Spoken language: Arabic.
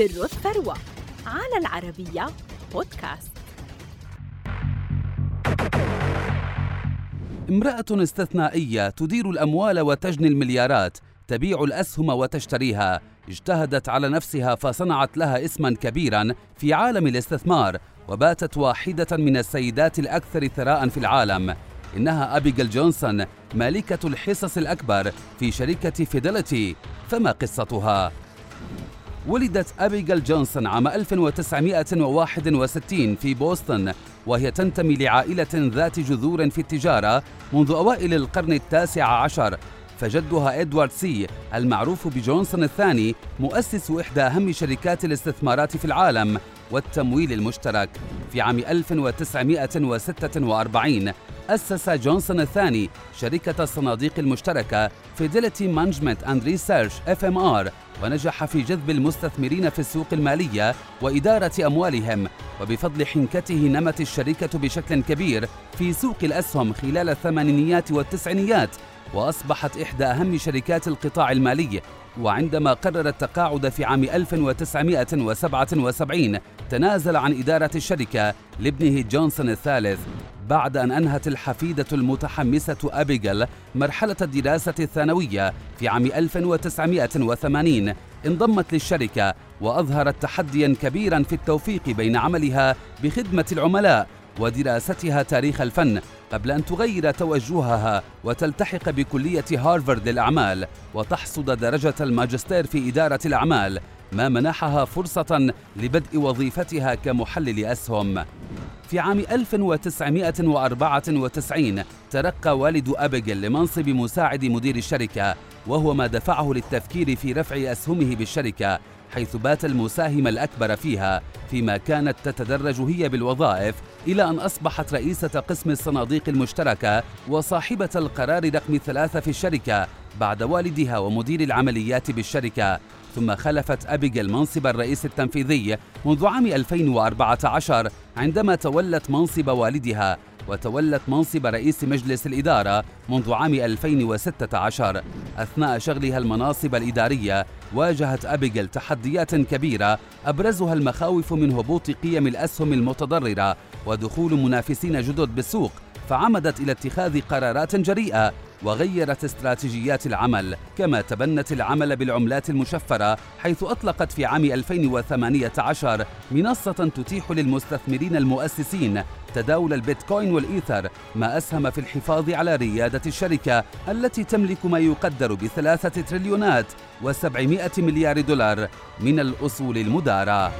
سر الثروة على العربية بودكاست. امرأة استثنائية تدير الأموال وتجني المليارات تبيع الأسهم وتشتريها. اجتهدت على نفسها فصنعت لها اسما كبيرا في عالم الاستثمار وباتت واحدة من السيدات الأكثر ثراء في العالم. إنها أبيجل جونسون مالكة الحصص الأكبر في شركة فيدلتي. فما قصتها؟ ولدت أبيجل جونسون عام 1961 في بوسطن وهي تنتمي لعائلة ذات جذور في التجارة منذ أوائل القرن التاسع عشر. فجدها إدوارد سي المعروف بجونسون الثاني مؤسس إحدى أهم شركات الاستثمارات في العالم والتمويل المشترك في عام 1946 أسس جونسون الثاني شركة الصناديق المشتركة and Research FMR ونجح في جذب المستثمرين في السوق المالية وإدارة أموالهم وبفضل حنكته نمت الشركة بشكل كبير في سوق الأسهم خلال الثمانينيات والتسعينيات وأصبحت إحدى أهم شركات القطاع المالي وعندما قرر التقاعد في عام 1977 تنازل عن إدارة الشركة لابنه جونسون الثالث. بعد أن أنهت الحفيدة المتحمسة أبيجل مرحلة الدراسة الثانوية في عام 1980 انضمت للشركة وأظهرت تحديا كبيرا في التوفيق بين عملها بخدمة العملاء ودراستها تاريخ الفن قبل أن تغير توجهها وتلتحق بكلية هارفارد للأعمال وتحصد درجة الماجستير في إدارة الأعمال ما منحها فرصة لبدء وظيفتها كمحلل أسهم. في عام 1994 ترقى والد أبيجل لمنصب مساعد مدير الشركة وهو ما دفعه للتفكير في رفع أسهمه بالشركة حيث بات المساهم الأكبر فيها فيما كانت تتدرج هي بالوظائف إلى أن أصبحت رئيسة قسم الصناديق المشتركة وصاحبة القرار رقم ثلاثة في الشركة بعد والدها ومدير العمليات بالشركة. ثم خلفت أبيجل منصب الرئيس التنفيذي منذ عام 2014 عندما تولت منصب والدها وتولت منصب رئيس مجلس الإدارة منذ عام 2016 أثناء شغلها المناصب الإدارية واجهت أبيجل تحديات كبيرة أبرزها المخاوف من هبوط قيم الأسهم المتضررة ودخول منافسين جدد بالسوق فعمدت إلى اتخاذ قرارات جريئة وغيرت استراتيجيات العمل كما تبنت العمل بالعملات المشفرة حيث أطلقت في عام 2018 منصة تتيح للمستثمرين المؤسسين تداول البيتكوين والإيثر ما أسهم في الحفاظ على ريادة الشركة التي تملك ما يقدر بثلاثة تريليونات وسبعمائة مليار دولار من الأصول المدارة.